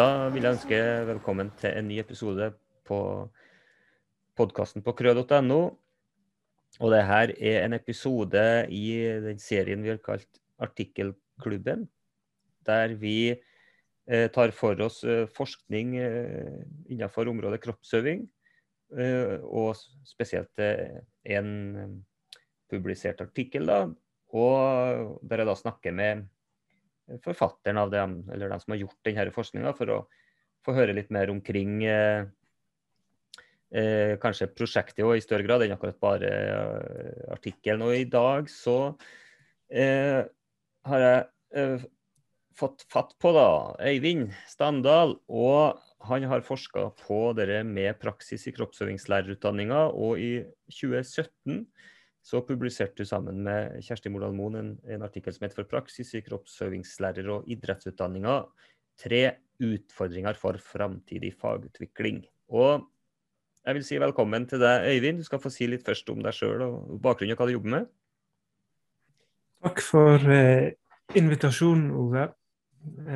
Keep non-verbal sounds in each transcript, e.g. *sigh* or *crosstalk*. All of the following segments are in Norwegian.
Da vil jeg ønske velkommen til en ny episode på podkasten på krø.no. Og det her er en episode i den serien vi har kalt Artikkelklubben, der vi eh, tar for oss eh, forskning eh, innenfor området kroppsøving, og spesielt en publisert artikkel, da, og der jeg da snakker med forfatteren av dem, eller dem som har gjort denne forskninga, for å få høre litt mer omkring eh, eh, kanskje prosjektet i større grad enn akkurat bare eh, artikkelen. Og i dag så eh, har jeg eh, fått fatt på da, Øyvind Standal. og han har forska på dette med praksis i kroppsøvingslærerutdanninga, og i 2017 så publiserte du sammen med Kjersti Mordal Moen en, en, artikkel som heter 'For praksis i kroppsøvingslærer og idrettsutdanninga'. Tre utfordringer for framtidig fagutvikling. Og jeg vil si velkommen til deg, Øyvind. Du skal få si litt først om deg sjøl og bakgrunnen og hva du jobber med. Takk for eh, invitasjonen, Ove.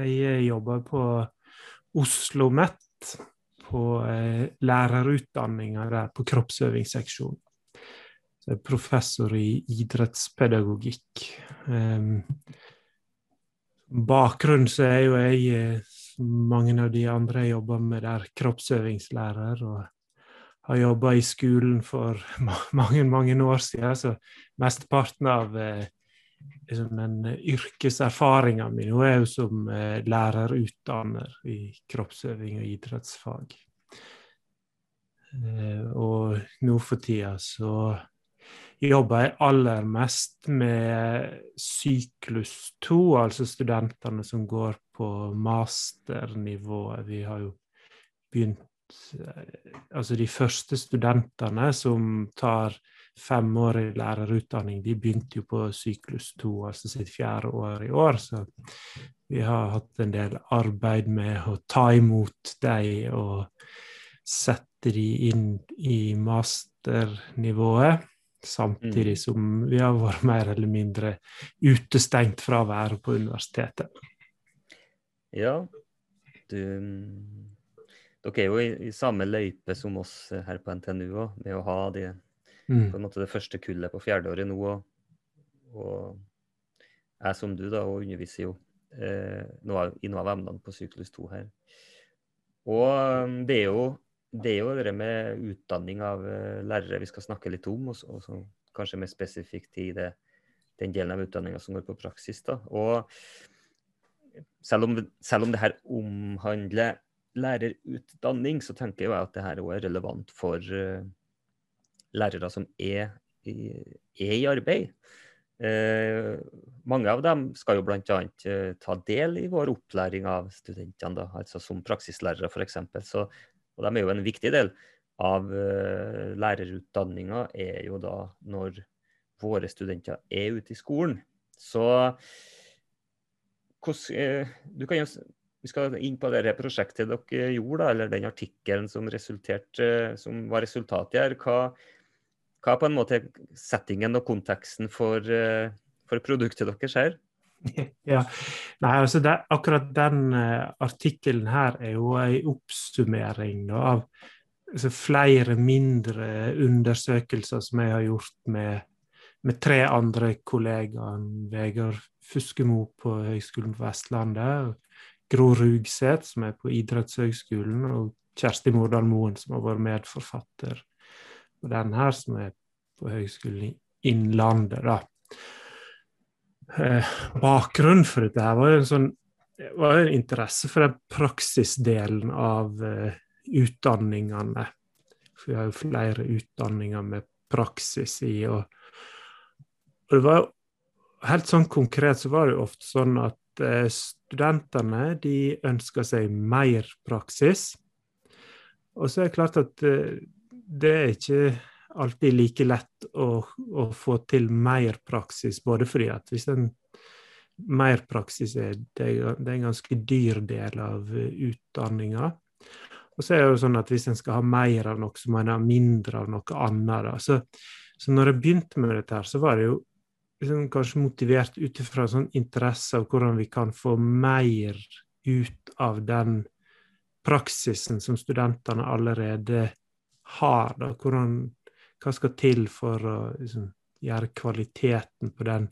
Jeg eh, jobber på Oslo OsloMet, på eh, lærerutdanninga der på kroppsøvingsseksjonen professor i idrettspedagogikk. Um, bakgrunnen så er jo jeg, som mange av de andre jeg jobber med der, kroppsøvingslærer. og har jobba i skolen for *laughs* mange mange år siden, så mesteparten av eh, liksom den yrkeserfaringa mi nå er jo som eh, lærerutdanner i kroppsøving og idrettsfag. Eh, og nå for tida så jobber jeg aller mest med syklus to, altså studentene som går på masternivået. Vi har jo begynt Altså de første studentene som tar femårig lærerutdanning, de begynte jo på syklus to, altså sitt fjerde år i år. Så vi har hatt en del arbeid med å ta imot dem og sette dem inn i masternivået. Samtidig mm. som vi har vært mer eller mindre utestengt fra å være på universitetet. Ja, du Dere er jo i, i samme løype som oss her på NTNU òg, med å ha det, mm. på en måte det første kullet på fjerdeåret nå. Og, og jeg som du, da, og underviser jo eh, noe av, i noen av emnene på syklus 2 her. Og det er jo det er jo det med utdanning av uh, lærere vi skal snakke litt om, og, så, og så kanskje mer spesifikt i det, den delen av utdanninga som går på praksis. Da. Og selv om, selv om det her omhandler lærerutdanning, så tenker jeg at det her òg er relevant for uh, lærere som er i, er i arbeid. Uh, mange av dem skal jo bl.a. Uh, ta del i vår opplæring av studentene, da, altså som praksislærere f.eks. Så og de er jo en viktig del av uh, lærerutdanninga, er jo da når våre studenter er ute i skolen. Så hos, uh, du kan jo, Vi skal inn på det prosjektet dere gjorde, eller den artikkelen som, som var resultatet her. Hva, hva er på en måte settingen og konteksten for, for produktet deres her? *laughs* ja. Nei, altså det, akkurat den uh, artikkelen her er jo en oppsummering da, av altså, flere mindre undersøkelser som jeg har gjort med, med tre andre kollegaer. Vegard Fuskemo på Høgskolen på Vestlandet, Gro Rugseth, som er på Idrettshøgskolen, og Kjersti Mordal Moen, som har vært medforfatter på den her, som er på Høgskolen i Innlandet. da eh, bakgrunnen for dette her var jo en sånn var en interesse for den praksisdelen av eh, utdanningene. For vi har jo flere utdanninger med praksis i. Og, og, det var jo helt sånn konkret så var det jo ofte sånn at eh, studentene de ønska seg mer praksis. Og så er det klart at eh, det er ikke alltid like lett å, å, få til mer praksis, både fordi at hvis en mer praksis er, det, det er en ganske dyr del av utdanninga. Og så er det jo sånn at hvis en skal ha mer av noe, så må en ha mindre av noe annet. Da. Så, så når jeg begynte med dette, her, så var det jo liksom kanskje motivert ut ifra sånn interesse av hvordan vi kan få mer ut av den praksisen som studentene allerede har. Da. Hvordan, hva skal til for å liksom, gjøre kvaliteten på den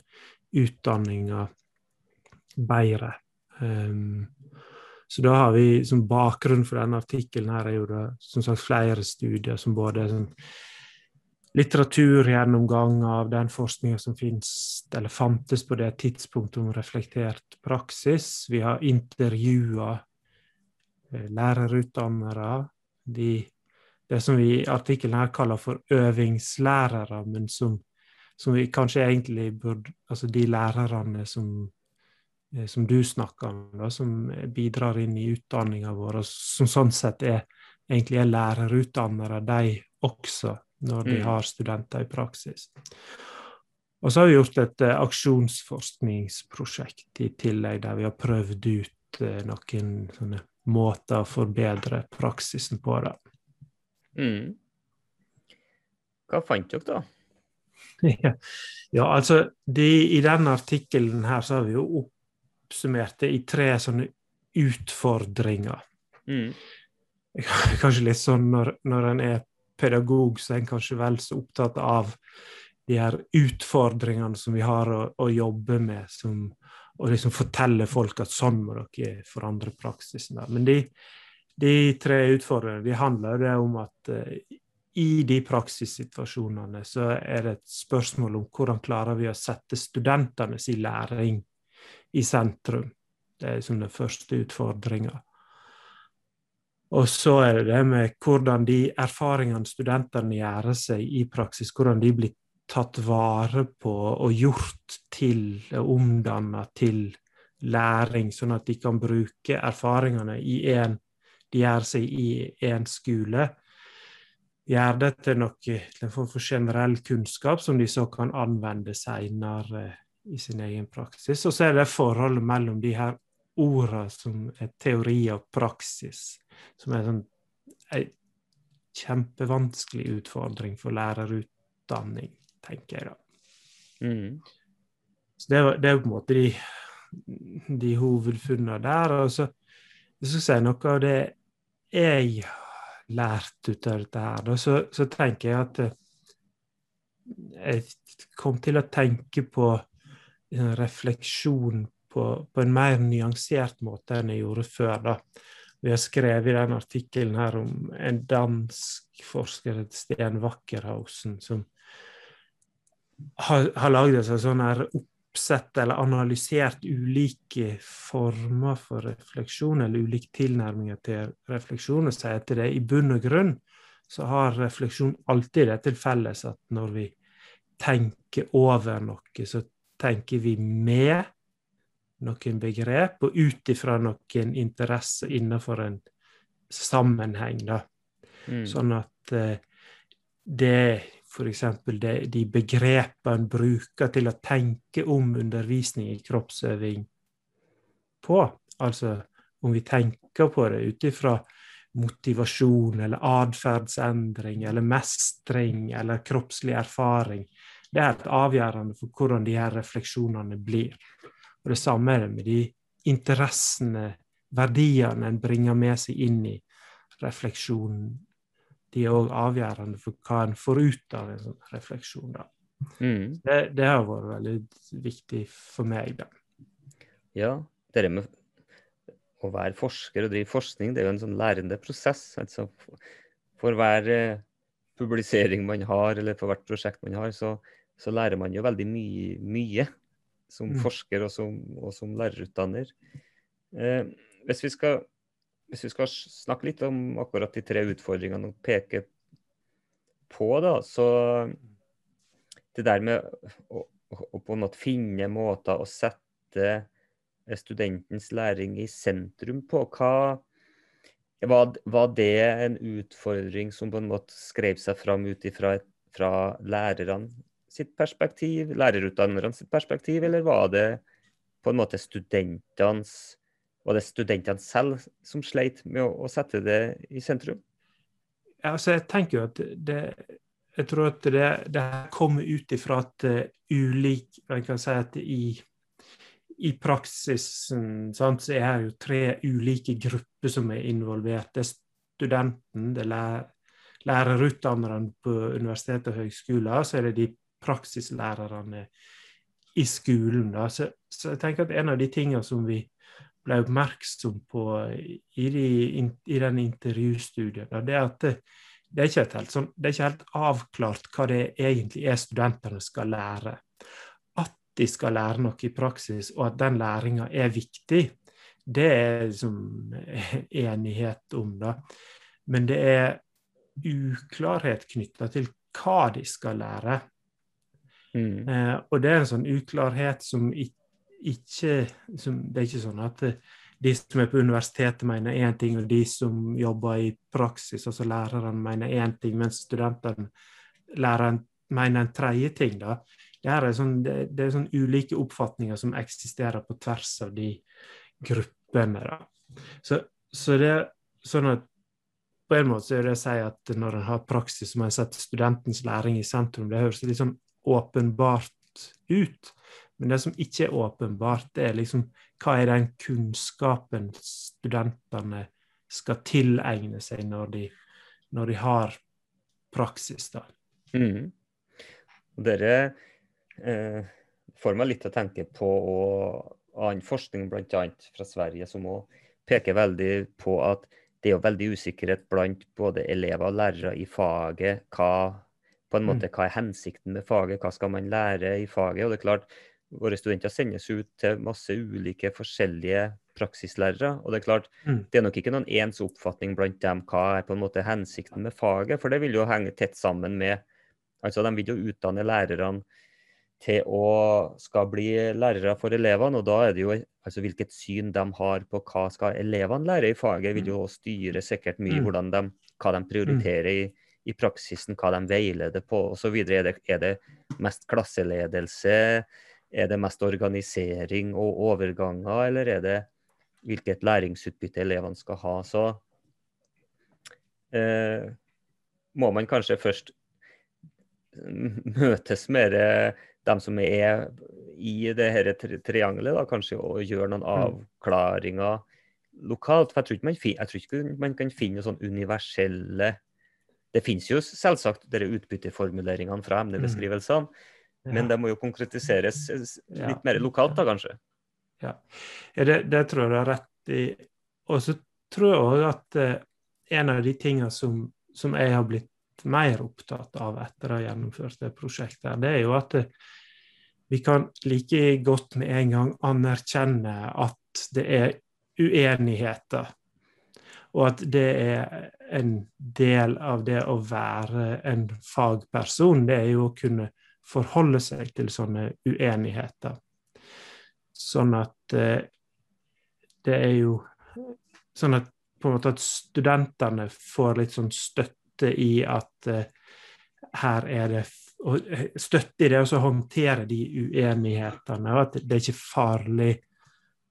utdanninga bedre? Um, så da har vi som bakgrunn for denne artikkelen her er jo det som sagt flere studier som både sånn litteraturgjennomgang av den forskninga som finnes, eller fantes på det tidspunktet om reflektert praksis. Vi har intervjua eh, lærerutdannere. De, det som vi i artikkelen her kaller for øvingslærere, men som, som vi kanskje egentlig burde Altså de lærerne som, eh, som du snakker om, da, som bidrar inn i utdanninga vår, og som sånn sett er, egentlig er lærerutdannere, de også når de mm. har studenter i praksis. Og så har vi gjort et uh, aksjonsforskningsprosjekt i tillegg, der vi har prøvd ut uh, noen sånne måter å forbedre praksisen på. det. Mm. Hva fant dere, da? *laughs* ja, altså de, I denne artikkelen her så har vi jo oppsummert det i tre sånne utfordringer. Mm. Kanskje litt sånn når, når en er pedagog så er en kanskje vel så opptatt av de her utfordringene som vi har å, å jobbe med, som, og liksom fortelle folk at sånn må dere forandre praksisen. Der. Men de, de, tre utfordringene de handler om at uh, i de praksissituasjonene så er det et spørsmål om hvordan klarer vi å sette studentenes læring i sentrum. Det er som den første utfordringa. Og så er det det med hvordan de erfaringene studentene gjør seg i praksis, hvordan de blir tatt vare på og gjort til, omdanna til læring, sånn at de kan bruke erfaringene i en, de gjør seg i en skole. Gjør det til noe til en form for generell kunnskap som de så kan anvende seinere i sin egen praksis. Og så er det forholdet mellom de her ordene som er teori og praksis som er sånn ei kjempevanskelig utfordring for lærerutdanning, tenker jeg da. Mm. Så det, det, er på en måte de, de hovedfunnene der. Og så hvis jeg si noe av det jeg lærte ut av dette her, så, så, tenker jeg at eh, jeg kom til å tenke på en refleksjon på, på en mer nyansert måte enn jeg gjorde før. da vi har skrevet i denne artikkelen her om en dansk forsker, Sten Wackerhausen, som har, har lagd et sånn her oppsett eller analysert ulike former for refleksjon, eller ulike tilnærminger til refleksjon, og sier at det i bunn og grunn så har refleksjon alltid det til felles at når vi tenker over noe, så tenker vi med noen begrep, og ut ifra noen interesser innenfor en sammenheng. da. Mm. Sånn at eh, det f.eks. de begrepene en bruker til å tenke om undervisning i kroppsøving på, altså om vi tenker på det ut ifra motivasjon eller atferdsendring eller mestring eller kroppslig erfaring, det er helt avgjørende for hvordan de her refleksjonene blir. Og det samme er det med de interessene, verdiene en bringer med seg inn i refleksjonen. De er òg avgjørende for hva en får ut av en sånn refleksjon. da. Mm. Det, det, har vært veldig viktig for meg. da. Ja, det med å være forsker og drive forskning, det er jo en sånn lærende prosess. altså For hver eh, publisering man har, eller for hvert prosjekt man har, så, så lærer man jo veldig mye. mye som mm. forsker og som, og som lærerutdanner. Eh, hvis, vi skal, hvis, vi skal, snakke litt om akkurat de tre utfordringene og peke på, da, så det der med å, å, på en måte finne måter å sette studentens læring i sentrum på, hva var, var, det en utfordring som på en måte skrev seg fram ut ifra fra lærerne sitt perspektiv, lærerutdannerne sitt perspektiv, eller var det på en måte studentenes Var det studentene selv som sleit med å, å sette det i sentrum? Ja, altså jeg tenker jo at det Jeg tror at det, det kommer ut ifra at uh, ulik Jeg kan si at i, i praksisen sant, så er det jo tre ulike grupper som er involvert. Det er studenten, det er lærerutdannerne på universitet og høgskoler, så er det de praksislærerne i skolen. Så, så, jeg tenker at en av de tingene som vi ble oppmerksom på i, de, i den intervjustudien, det er at det, det, er helt, sånn, det er ikke helt avklart hva det egentlig er studentene skal lære. At de skal lære noe i praksis, og at den læringa er viktig, det er liksom enighet om. da. Men det er uklarhet knytta til hva de skal lære. Mm. Eh, og det er en sånn uklarhet som ikke som, Det er ikke sånn at de som er på universitetet, mener én ting, og de som jobber i praksis, altså læreren, mener én ting, mens studentene læreren mener en tredje ting. da. Det er, sånn, det, det er sånn ulike oppfatninger som eksisterer på tvers av de gruppene. da. Så, så det er sånn at på en måte så er det å si at når en har praksis, må en sette studentens læring i sentrum. Det høres litt sånn åpenbart ut. Men det som ikke er åpenbart, det er liksom hva er den kunnskapen studentene skal tilegne seg når de, når de har praksis, da. Mm. Dere eh, får meg litt til å tenke på annen forskning, bl.a. fra Sverige, som òg peker veldig på at det er jo veldig usikkerhet blant både elever og lærere i faget. Hva, på en måte, mm. hva er hensikten med faget, hva skal man lære i faget? Og det er klart, Våre studenter sendes ut til masse ulike forskjellige praksislærere. og Det er klart, mm. det er nok ikke noen ens oppfatning blant dem hva er på en måte hensikten med faget. For det vil jo henge tett sammen med altså De vil jo utdanne lærerne til å skal bli lærere for elevene. Og da er det jo altså hvilket syn de har på hva skal elevene lære i faget, vil jo mm. styre sikkert mye mm. hvordan de, hva de prioriterer i, i praksisen, hva de veileder på osv. Er, det, er det mest klasseledelse? Er det mest organisering og overganger, eller er det hvilket læringsutbytte elevene skal ha? Så eh, må man kanskje først møtes med dem som er i det her triangelet, da, kanskje å gjøre noen mm. avklaringer lokalt. For jeg tror ikke man, jeg tror ikke man kan finne sånn universelle Det finnes jo selvsagt dere utbytteformuleringene fra emnebeskrivelsene, mm. ja. Men det må jo konkretiseres litt ja. mer lokalt, da kanskje? Ja, ja det, det, tror jeg du har rett i. Og så tror jeg òg at eh, en av de tingene som, som jeg har blitt mer opptatt av etter å ha gjennomført det prosjektet, det er jo at vi kan like godt med en gang anerkjenne at det er uenigheter. Og at det er en del av det å være en fagperson, det er jo å kunne forholde seg til sånne uenigheter. Sånn at eh, det er jo Sånn at på en måte at studentene får litt sånn støtte i at eh, her er det eh, Støtte i det å håndtere de uenighetene, og at det er ikke farlig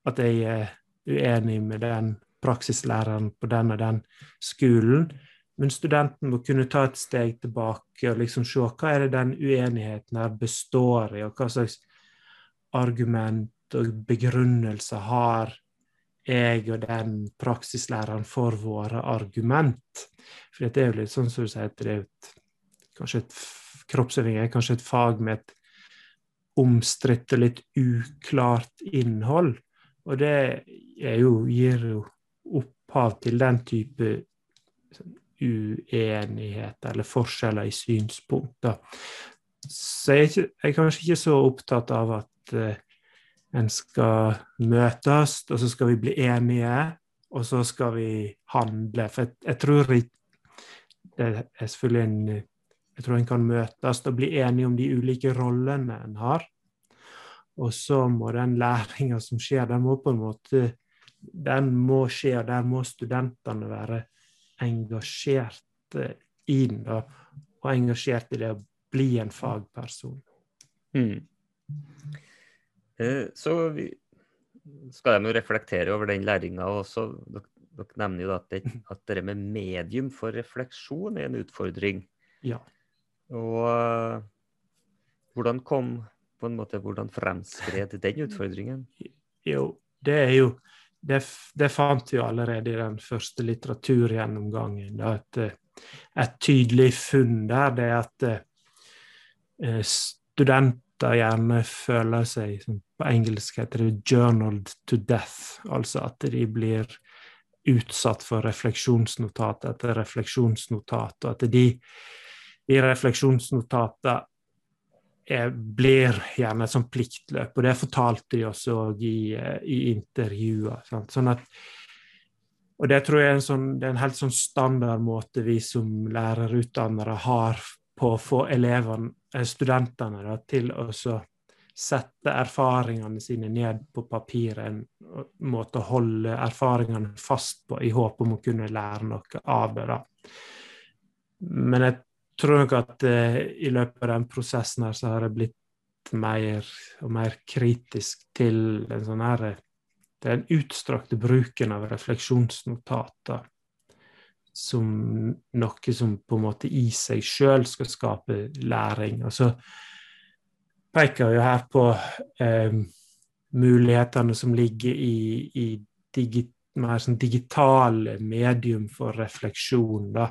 at jeg er uenig med den praksislæreren på den og den skolen. Men studenten må kunne ta et steg tilbake og liksom se hva er det den uenigheten her består i, og hva slags argument og begrunnelse har jeg og den praksislæreren for våre argument. For det er jo litt sånn som du sier, det er et, kanskje et kroppsøving er kanskje et fag med et omstridt og litt uklart innhold. Og det jo, gir jo opphav til den type uenigheter eller forskjeller i synspunkter. Så jeg er, ikke, jeg er, kanskje ikke så opptatt av at uh, en skal møtes, og så skal vi bli enige, og så skal vi handle. For jeg, jeg tror det er selvfølgelig en Jeg tror en kan møtes og bli enige om de ulike rollene en har. Og så må den læringa som skjer, den må på en måte den må skje, og der må studentene være engasjert inn, da, og engasjert i det å bli en fagperson. Mm. Eh, så vi, skal jeg nå reflektere over den læringa også. Dere, dere, nevner jo at det, at det med medium for refleksjon er en utfordring. Ja. Og uh, hvordan kom på en måte, hvordan fremskred den utfordringen? Jo, det er jo Det, det fant vi allerede i den første litteraturgjennomgangen. Da, at et tydelig funn der det er at eh, studenter gjerne føler seg På engelsk heter det 'journaled to death', altså at de blir utsatt for refleksjonsnotat etter refleksjonsnotat, og at de, de refleksjonsnotatene blir gjerne sånt pliktløp. Og det fortalte de òg i, i intervjuer. Sånn at, og det tror jeg er en, sånn, er en helt sånn standardmåte vi som lærerutdannere har på å få elevene, eh, studentene da, til å sette erfaringene sine ned på papiret. En måte å holde erfaringene fast på i håp om å kunne lære noe av det. da. Men jeg tror nok at uh, i løpet av den prosessen her så har jeg blitt mer og mer kritisk til den sånn her den utstrakte bruken av refleksjonsnotater som noe som på en måte i seg sjøl skal skape læring. Og så peker jeg jo her på eh, mulighetene som ligger i, i digi, mer sånn digitale medium for refleksjon. da.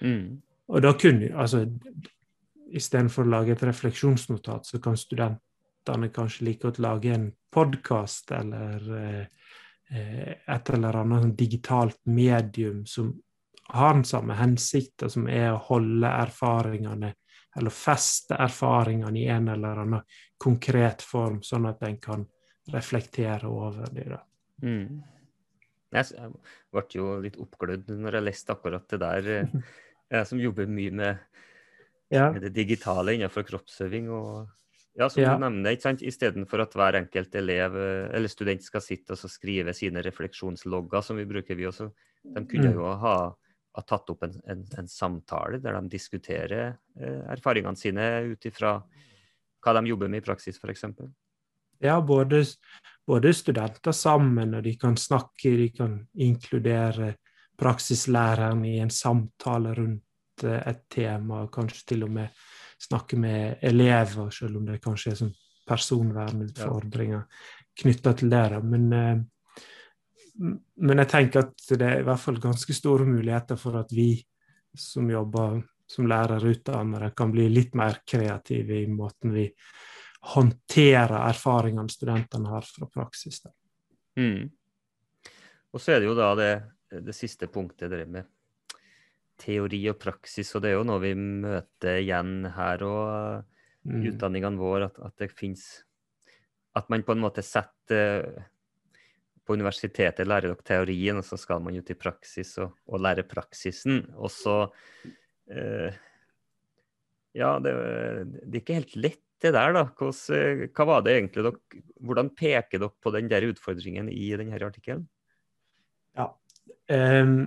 Mm. Og da kunne altså Istedenfor å lage et refleksjonsnotat, så kan studentene kanskje like godt lage en podkast eller eh, et eller annet sånn digitalt medium som har den samme hensikten, som er å holde erfaringene eller feste erfaringene i en eller annen konkret form, sånn at en kan reflektere over det. Mm. Jeg ble jo litt oppglødd når jeg leste akkurat det der. *laughs* Jeg som jobber mye med, ja. med det digitale innenfor kroppsøving. og ja, som ja. du nevner, ikke sant? Istedenfor at hver enkelt elev eller student skal sitte og skrive sine refleksjonslogger, som vi bruker, vi også. De kunne mm. jo ha, ha, tatt opp en, en, en, samtale der de diskuterer eh, erfaringene sine ut ifra hva de jobber med i praksis, f.eks. Ja, både, både, studenter sammen, og de kan snakke, de kan inkludere praksislæreren i en samtale rundt eh, et tema, og kanskje til og med snakke med elever, selv om det kanskje er sånn personvernutfordringer knytta til det. Men, eh, men jeg tenker at det er i hvert fall ganske store muligheter for at vi som jobber som lærerutdannere, kan bli litt mer kreative i måten vi håndterer erfaringene studentene har fra praksis. Mm. Og så er det jo da det det siste punktet dere med teori og praksis, og det er jo noe vi møter igjen her og mm. i utdanningene våre, at, at det fins At man på en måte setter På universitetet lærer dere teorien, og så skal man ut i praksis og, og lære praksisen. Og så eh, Ja, det, det, er ikke helt lett, det der, da. Hvordan, hva var det egentlig dere Hvordan peker dere på den der utfordringen i denne artikkelen? Um,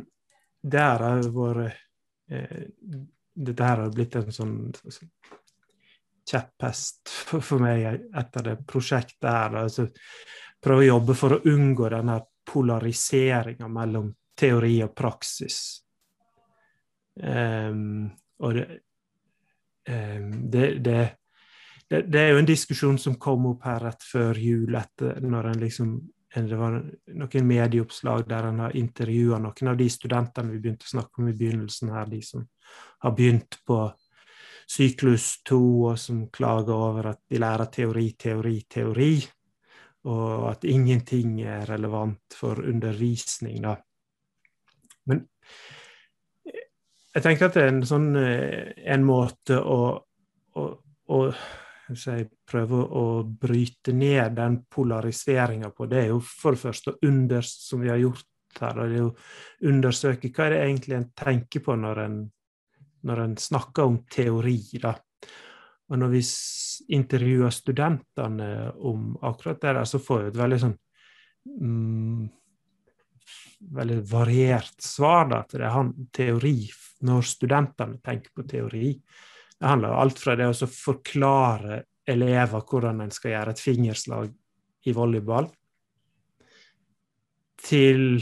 det har vært uh, Dette her har blitt en sånn, sånn kjepphest for, for, meg etter det prosjektet her. Altså, prøve å jobbe for å unngå denne polariseringa mellom teori og praksis. Um, og det, um, det, det, det, er jo en diskusjon som kom opp her rett før jul, etter, når en liksom det var noen medieoppslag der han har intervjua noen av de studentene vi begynte å snakke om i begynnelsen her, de som har begynt på syklus to, og som klager over at de lærer teori, teori, teori, og at ingenting er relevant for undervisning. da. Men jeg tenker at det er en sånn eh, en måte å, å, å si, prøve å bryte ned den polariseringa på, det er jo for det første under, som vi har gjort her, det er å undersøke hva er det egentlig en tenker på når en, når en snakker om teori. da. Og når vi intervjuer studentene om akkurat det der, så får vi et veldig sånn mm, veldig variert svar da, til det Han, teori når studentene tenker på teori. Det handler alt fra det å forklare elever hvordan en skal gjøre et fingerslag i volleyball, til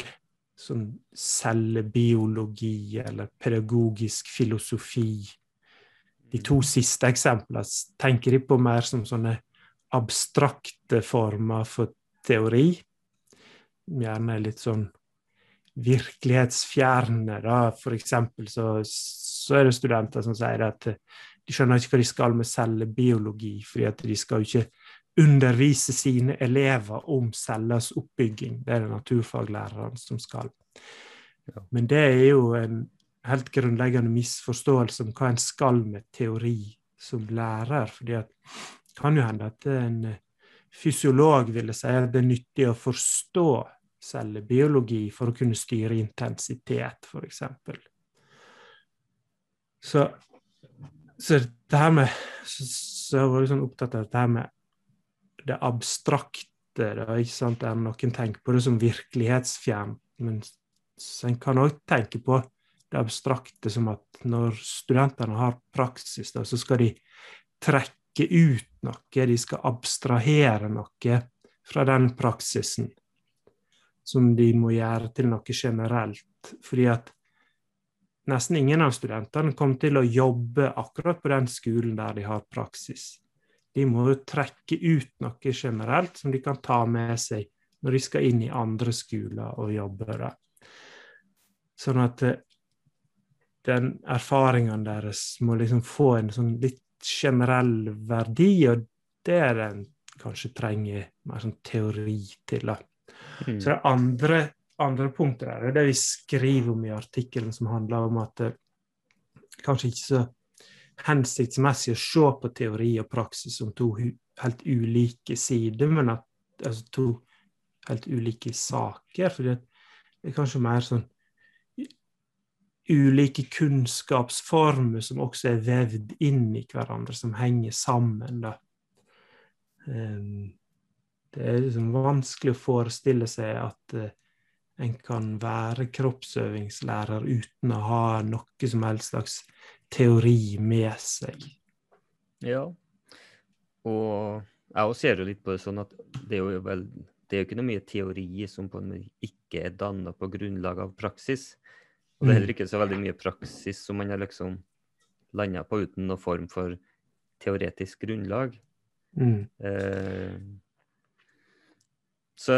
sånn cellebiologi eller pedagogisk filosofi. De to siste eksemplene tenker de på mer som sånne abstrakte former for teori. Gjerne litt sånn virkelighetsfjerne. da. For eksempel så, så er det studenter som sier at de skjønner ikke hva de skal med cellebiologi, fordi at de skal jo ikke undervise sine elever om cellers oppbygging. Det er det naturfaglærerne som skal. Men det er jo en helt grunnleggende misforståelse om hva en skal med teori som lærer. fordi at det kan jo hende at en fysiolog ville si at det er nyttig å forstå cellebiologi for å kunne styre intensitet, f.eks. Så, så det her med Så, så var jeg sånn opptatt av dette her med det abstrakte. Da, ikke sant? Der noen tenker på det som virkelighetsfjernt, men en kan òg tenke på det abstrakte som at når studentene har praksis, da, så skal de trekke ut noe, de skal abstrahere noe fra den praksisen som de må gjøre til noe generelt. Fordi at nesten ingen av studentene kommer til å jobbe akkurat på den skolen der de har praksis. De må jo trekke ut noe generelt som de kan ta med seg når de skal inn i andre skoler og jobbe der. Sånn at eh, den erfaringen deres må liksom få en sånn litt generell verdi, og det er det en kanskje trenger mer sånn teori til. Mm. Så det andre, andre punktet der er det vi skriver om i artikkelen, som handler om at det kanskje ikke så hensiktsmessig å se på teori og praksis som to helt ulike sider, men at altså to helt ulike saker. For det er kanskje mer sånn ulike kunnskapsformer som også er vevd inn i hverandre, som henger sammen. da. Um, det er liksom vanskelig å forestille seg at uh, en kan være kroppsøvingslærer uten å ha noe som helst slags teori med seg. Ja, og jeg ser jo litt på det sånn at det er jo vel det er jo ikke noe mye teori som på en måte ikke er danna på grunnlag av praksis. Og det er heller mm. ikke så veldig mye praksis som man har liksom landa på uten noen form for teoretisk grunnlag. Mm. Eh, så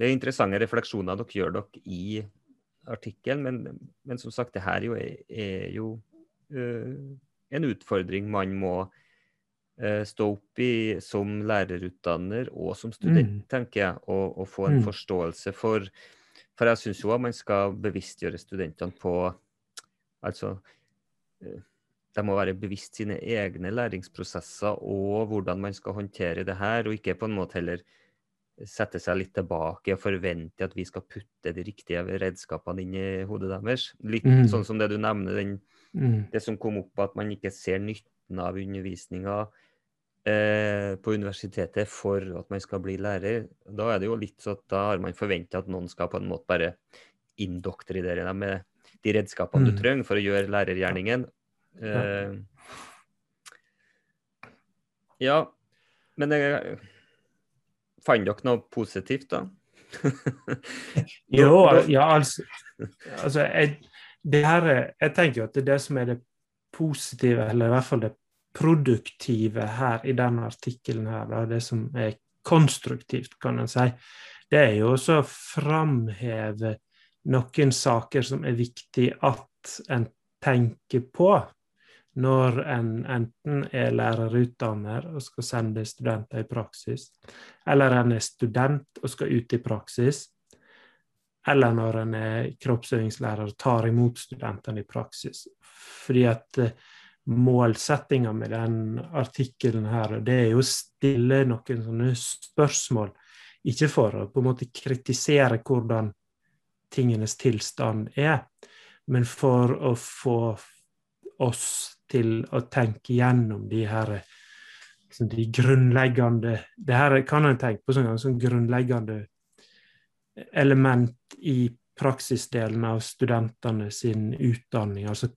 det er interessante refleksjoner dere gjør dere i artikkelen, men, men, som sagt, det her jo er, er, jo uh, en utfordring man må uh, stå opp i som lærerutdanner og som student, mm. tenker jeg, og, og, få en mm. forståelse for. For jeg syns jo at man skal bevisstgjøre studentene på Altså uh, de må være bevisst sine egne læringsprosesser og hvordan man skal håndtere det her, og ikke på en måte heller sette seg litt tilbake og forvente at vi skal putte de riktige redskapene inn i hodet deres. Litt mm. sånn som det du nevner, den, mm. det som kom opp, at man ikke ser nytten av undervisninga eh, på universitetet for at man skal bli lærer. Da er det jo litt sånn at da har man forventa at noen skal på en måte bare indoktrinere deg med de redskapene mm. du trenger for å gjøre lærergjerningen. Eh, ja, men jeg Fant dere noe positivt, da? *laughs* jo, ja, altså, altså jeg, her, jeg tenker jo at det det som er det positive, eller i hvert fall det produktive her i denne artikkelen her, da, det som er konstruktivt, kan en si, det er jo også å framheve noen saker som er viktig at en tenker på når en enten er lærerutdanner og skal sende studenter i praksis, eller en er student og skal ut i praksis, eller når en er kroppsøvingslærer og tar imot studentene i praksis. Fordi at eh, målsettinga med den artikkelen her, det er jo å stille noen sånne spørsmål. Ikke for å på en måte kritisere hvordan tingenes tilstand er, men for å få oss til å tenke gjennom de her liksom de grunnleggende Det her kan en tenke på som sånn grunnleggende element i praksisdelen av studentene sin utdanning. Altså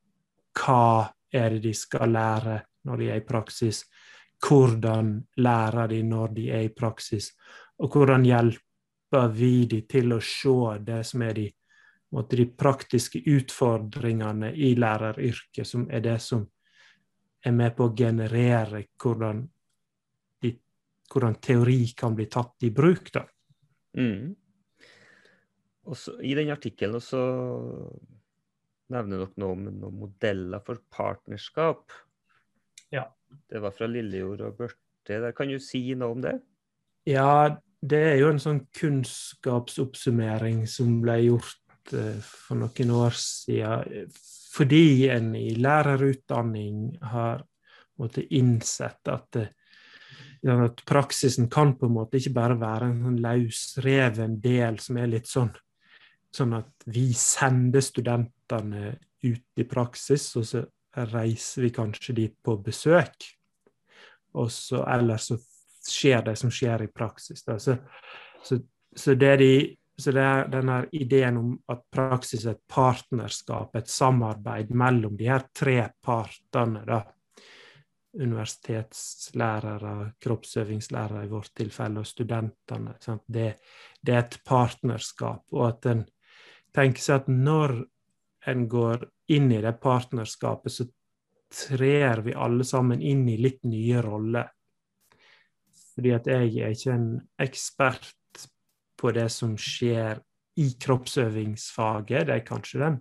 hva er det de skal lære når de er i praksis? Hvordan lærer de når de er i praksis? Og hvordan hjelper vi de til å se det som er de, de praktiske utfordringene i læreryrket, som er det som er med på å generere hvordan hvordan teori kan bli tatt i bruk. da. Mm. Også, I den artikkelen så nevner dere noe om noen modeller for partnerskap. Ja. Det var fra Lillejord og Børte. Der kan du si noe om det? Ja, det er jo en sånn kunnskapsoppsummering som ble gjort eh, for noen år siden. Fordi en i lærerutdanning har måtte, innsett at, eh, at praksisen kan på en måte ikke bare være en sånn løsreven del som er litt sånn Sånn at vi sender studentene ut i praksis, og så reiser vi kanskje dit på besøk. Og så, eller så skjer det som skjer i praksis. Så, så, så, det de, så det er denne ideen om at praksis er et partnerskap, et samarbeid mellom de her tre partene, da. Universitetslærere, kroppsøvingslærere i vårt tilfelle, og studentene. Det, det, er et partnerskap. Og at en tenker seg at når en går inn i det partnerskapet, så trer vi alle sammen inn i litt nye roller. Fordi at jeg er ikke en ekspert på det som skjer i kroppsøvingsfaget. Det er kanskje den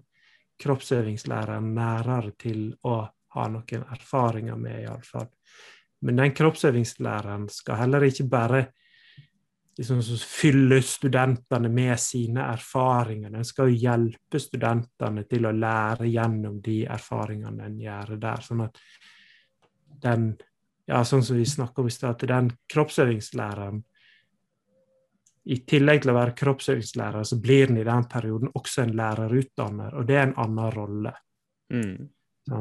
kroppsøvingslæreren nærere til å ha noen erfaringer med, iallfall. Men den kroppsøvingslæreren skal heller ikke bare liksom, fylle studentene med sine erfaringer. Den skal jo hjelpe studentene til å lære gjennom de erfaringene en gjør der. Sånn at den ja, sånn som vi snakka om i stad, at den kroppsøvingslæreren I tillegg til å være kroppsøvingslærer, så blir den i den perioden også en lærerutdanner, og det er en annen rolle. Mm.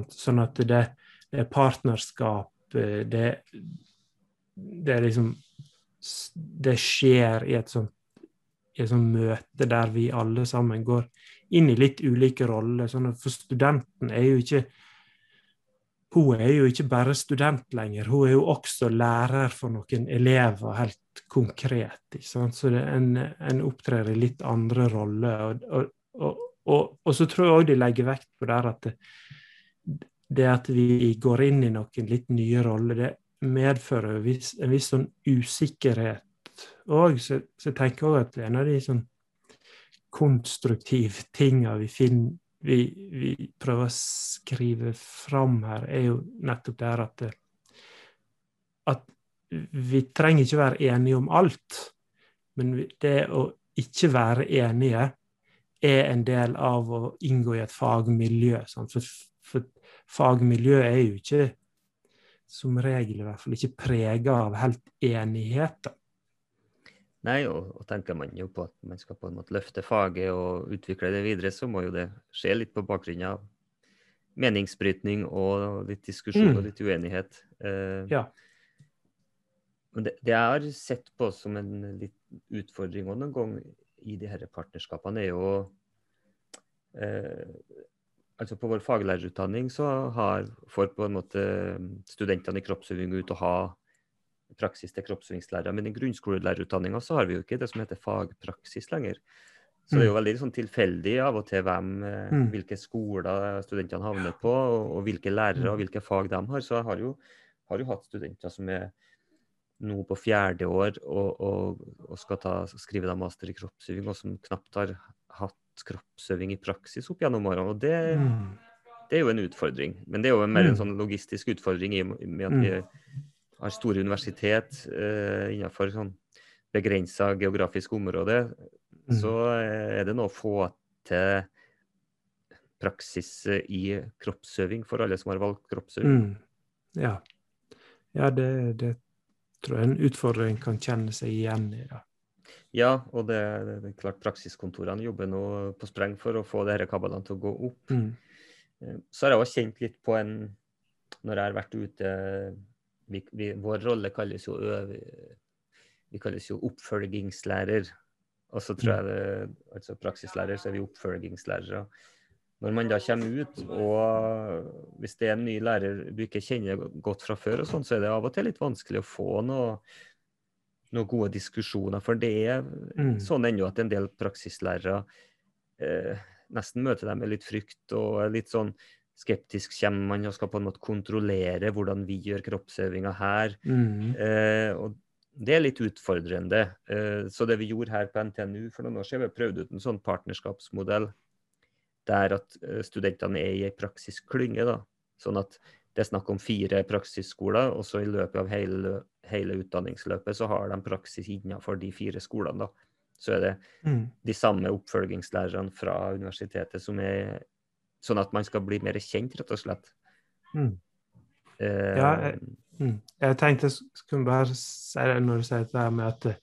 Sånn at det, det, er partnerskap, eh, det, det er liksom Det skjer i et sånt, i et sånt møte der vi alle sammen går inn i litt ulike roller. Sånn at for studenten er jo ikke hun er jo ikke bare student lenger, hun er jo også lærer for noen elever, helt konkret. Så en, en, opptrer i litt andre roller. Og, og, og, og, så tror jeg òg de legger vekt på der at det, det, at vi går inn i noen litt nye roller, det medfører en viss, en viss sånn usikkerhet òg. Så, så, jeg tenker òg at en av de sånn konstruktive tinga vi finner vi, vi, prøver å skrive fram her, er jo nettopp det at, at vi trenger ikke være enige om alt. Men det å ikke være enige er en del av å inngå i et fagmiljø. For, for fagmiljø er jo ikke, som regel i hvert fall, ikke prega av helt enighet. Nei, og, og, tenker man jo på at man skal på en måte løfte faget og utvikle det videre, så må jo det skje litt på bakgrunn av meningsbrytning og litt diskusjon mm. og litt uenighet. Eh, ja. Men det, det, jeg har sett på som en litt utfordring noen gang i de disse partnerskapene, er jo eh, altså På vår faglærerutdanning så har, får på en måte studentene i kroppsøving ut og ha praksis til kroppsøvingslærere. Men i grunnskolelærerutdanninga så har vi jo ikke det som heter fagpraksis lenger. Så det er jo mm. veldig sånn tilfeldig av og til hvem, eh, mm. hvilke skoler studentene havner på, og, og, hvilke lærere og mm. hvilke fag de har. Så jeg har jo, har jo hatt studenter som er nå på fjerde år og, og, og skal ta, skrive da master i kroppsøving, og som knapt har hatt kroppsøving i praksis opp gjennom årene. Og det, mm. det, er jo en utfordring. Men det er jo mer en sånn logistisk utfordring i og med at vi har store universitet eh, innenfor sånn begrensa geografisk område, mm. så eh, er det nå å få til praksis i kroppsøving for alle som har valgt kroppsøving. Mm. Ja, ja det, det, tror jeg en utfordring kan kjenne seg igjen i. da. Ja, og det, det, er klart praksiskontorene jobber nå på spreng for å få disse kablene til å gå opp. Mm. Eh, så har jeg også kjent litt på en Når jeg har vært ute vi, vi, Vår rolle kalles jo, vi kalles jo oppfølgingslærer. Og så tror jeg det, altså praksislærer, så er vi oppfølgingslærere. Når man da kommer ut, og hvis det er en ny lærer du ikke kjenner godt fra før, og sånn, så er det av og til litt vanskelig å få noe, noen gode diskusjoner. For det er mm. sånn ennå at en del praksislærere eh, nesten møter dem med litt frykt og litt sånn skeptisk kommer man og skal på en måte kontrollere hvordan vi gjør kroppsøvinga her. Mm. Eh, og det er litt utfordrende. Eh, så det vi gjorde her på NTNU for noen år siden, vi prøvde ut en sånn partnerskapsmodell der at eh, studentene er i ei praksisklynge. da, Sånn at det er snakk om fire praksisskoler, og så i løpet av hele, hele utdanningsløpet så har de praksis innenfor de fire skolene. da. Så er det Mm. de samme oppfølgingslærerne fra universitetet som er Sånn at man skal bli mer kjent, rett og slett. Mm. Uh, Ja, jeg- Mm. Jeg tenkte jeg skulle bare si det når du sier det med at eh,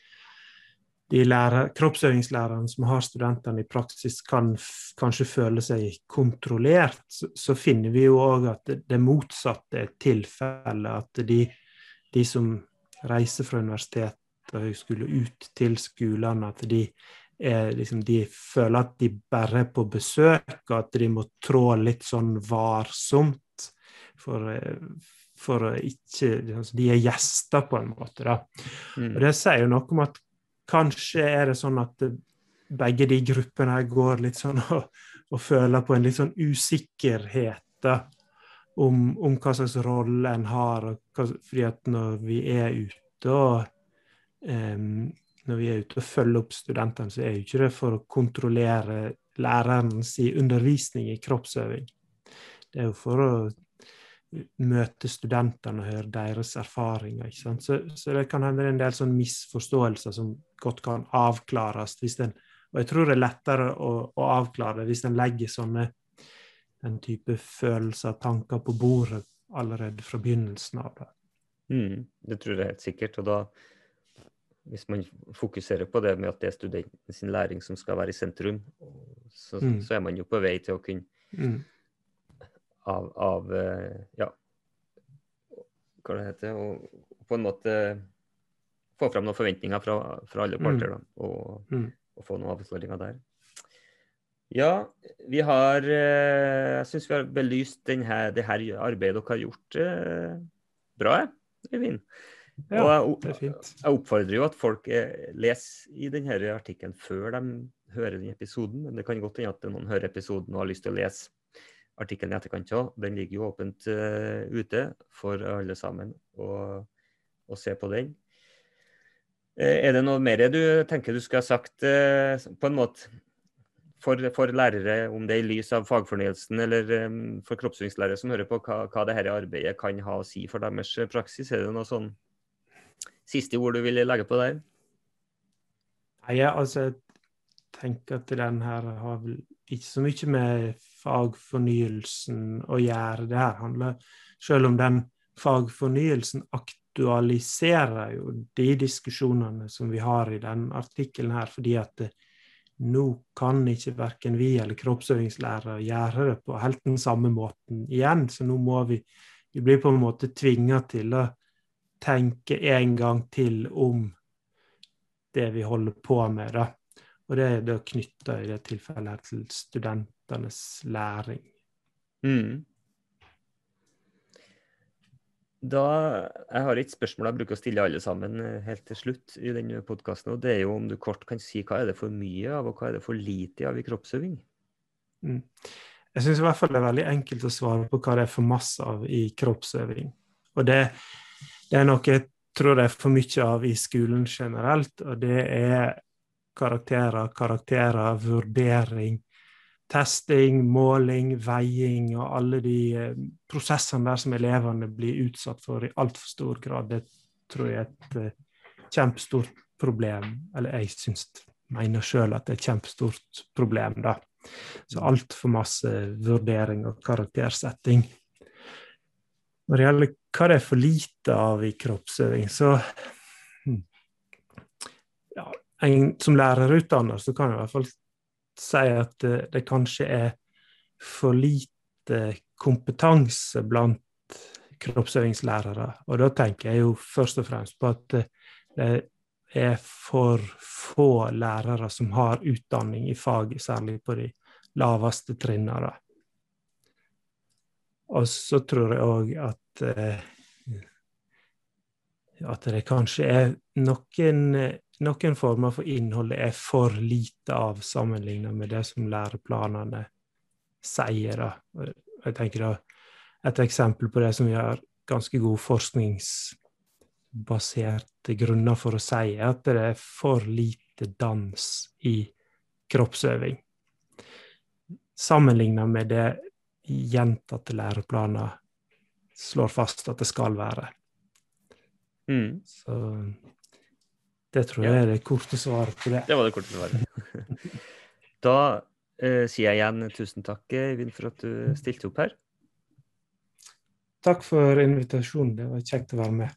de lærer, kroppsøvingslærerne som har studentene i praksis, kan kanskje føle seg kontrollert, så, så finner vi jo òg at det, det motsatte er tilfellet. At de, de som reiser fra universitet og høyskole ut til skolene, at de, er, liksom, de føler at de bare er på besøk, og at de må trå litt sånn varsomt. For, for å ikke altså De er gjester, på en måte. da. mm. Og Det sier jo noe om at kanskje er det sånn at begge de gruppene her går litt sånn *laughs* og, og føler på en litt sånn usikkerhet da, om, om hva slags rolle en har. Hva, fordi at når vi er ute og em, når vi er ute og følger opp studentene, så er jo ikke det for å kontrollere lærerens undervisning i kroppsøving. Det er jo for å møte studentene og høre deres erfaringer. ikke sant? Så, så det kan hende det er en del sånn misforståelser som godt kan avklares. hvis den, Og jeg tror det er lettere å, å avklare hvis en legger sånne den type følelser og tanker på bordet allerede fra begynnelsen av. det. Mm, det tror jeg helt sikkert. Og da, hvis man fokuserer på det med at det er studenten sin læring som skal være i sentrum, så, Mm. så er man jo på vei til å kunne Mm. av, av eh, Ja, hva det heter Og på en måte få fram noen forventninger fra, fra alle parter, da, og, Mm. og få noen avsløringer der. Ja, vi har eh, Jeg syns vi har belyst denne, det her arbeidet dere har gjort eh, bra, Øyvind. Ja, og det er jeg, fint. jeg oppfordrer jo at folk eh, leser i denne artikkelen før de hører den episoden. Men det kan godt hende at noen hører episoden og har lyst til å lese artikkelen i etterkant òg. Den ligger jo åpent uh, ute for alle sammen å, å se på den. Eh, er det noe mer du tenker du skulle ha sagt på en måte for, for lærere, om det er i lys av fagfornyelsen eller for kroppsøvingslærere som hører på, hva, hva dette arbeidet kan ha å si for deres praksis? Er det noe sånn siste ord du ville legge på der? Nei, jeg, altså, jeg tenker at den her har vel ikke så mye med fagfornyelsen å gjøre. Det her handler, selv om den fagfornyelsen aktualiserer jo de diskusjonene som vi har i den artikkelen her, fordi at det, nå kan ikke verken vi eller kroppsøvingslærere gjøre det på helt den samme måten igjen. Så nå må vi Vi blir på en måte tvinga til å tenke en gang til om det vi holder på med. da. Og det er da knytta i det tilfellet her til studentenes læring. Mm. Da, jeg har et spørsmål jeg bruker å stille alle sammen eh, helt til slutt i denne podkasten. Det er jo om du kort kan si hva er det for mye av, og hva er det for lite av i kroppsøving? Mm. Jeg syns i hvert fall det er veldig enkelt å svare på hva det er for masse av i kroppsøving. Og det, det er noe jeg tror det er for mye av i skolen generelt, og det er karakterer, karakterer, vurdering, testing, måling, veiing og alle de eh, prosessene der som elevene blir utsatt for i altfor stor grad. Det tror jeg er et eh, kjempestort problem. Eller jeg syns, mener sjøl at det er et kjempestort problem, da. Så altfor masse vurdering og karaktersetting. Når det gjelder hva det er for lite av i kroppsøving, så hmm, ja, en, Som lærerutdanner så kan jeg i hvert fall si at det, det kanskje er for lite kompetanse blant kroppsøvingslærere. Og da tenker jeg jo først og fremst på at det er for få lærere som har utdanning i faget, særlig på de laveste trinnene. Og så tror jeg òg at eh, at det kanskje er noen, noen former for innhold det er for lite av sammenlignet med det som læreplanene sier. Da. Jeg tenker da Et eksempel på det som vi har ganske god forskningsbasert forskningsbaserte grunner for å si, er at det er for lite dans i kroppsøving. Sammenligna med det gjentatte læreplaner slår fast at det skal være. Mm. Så det tror jeg er det korte svaret på det. Det var det korte svaret. *laughs* da eh, sier jeg igjen tusen takk, Eivind, for at du stilte opp her. Takk for invitasjonen. Det var kjekt å være med.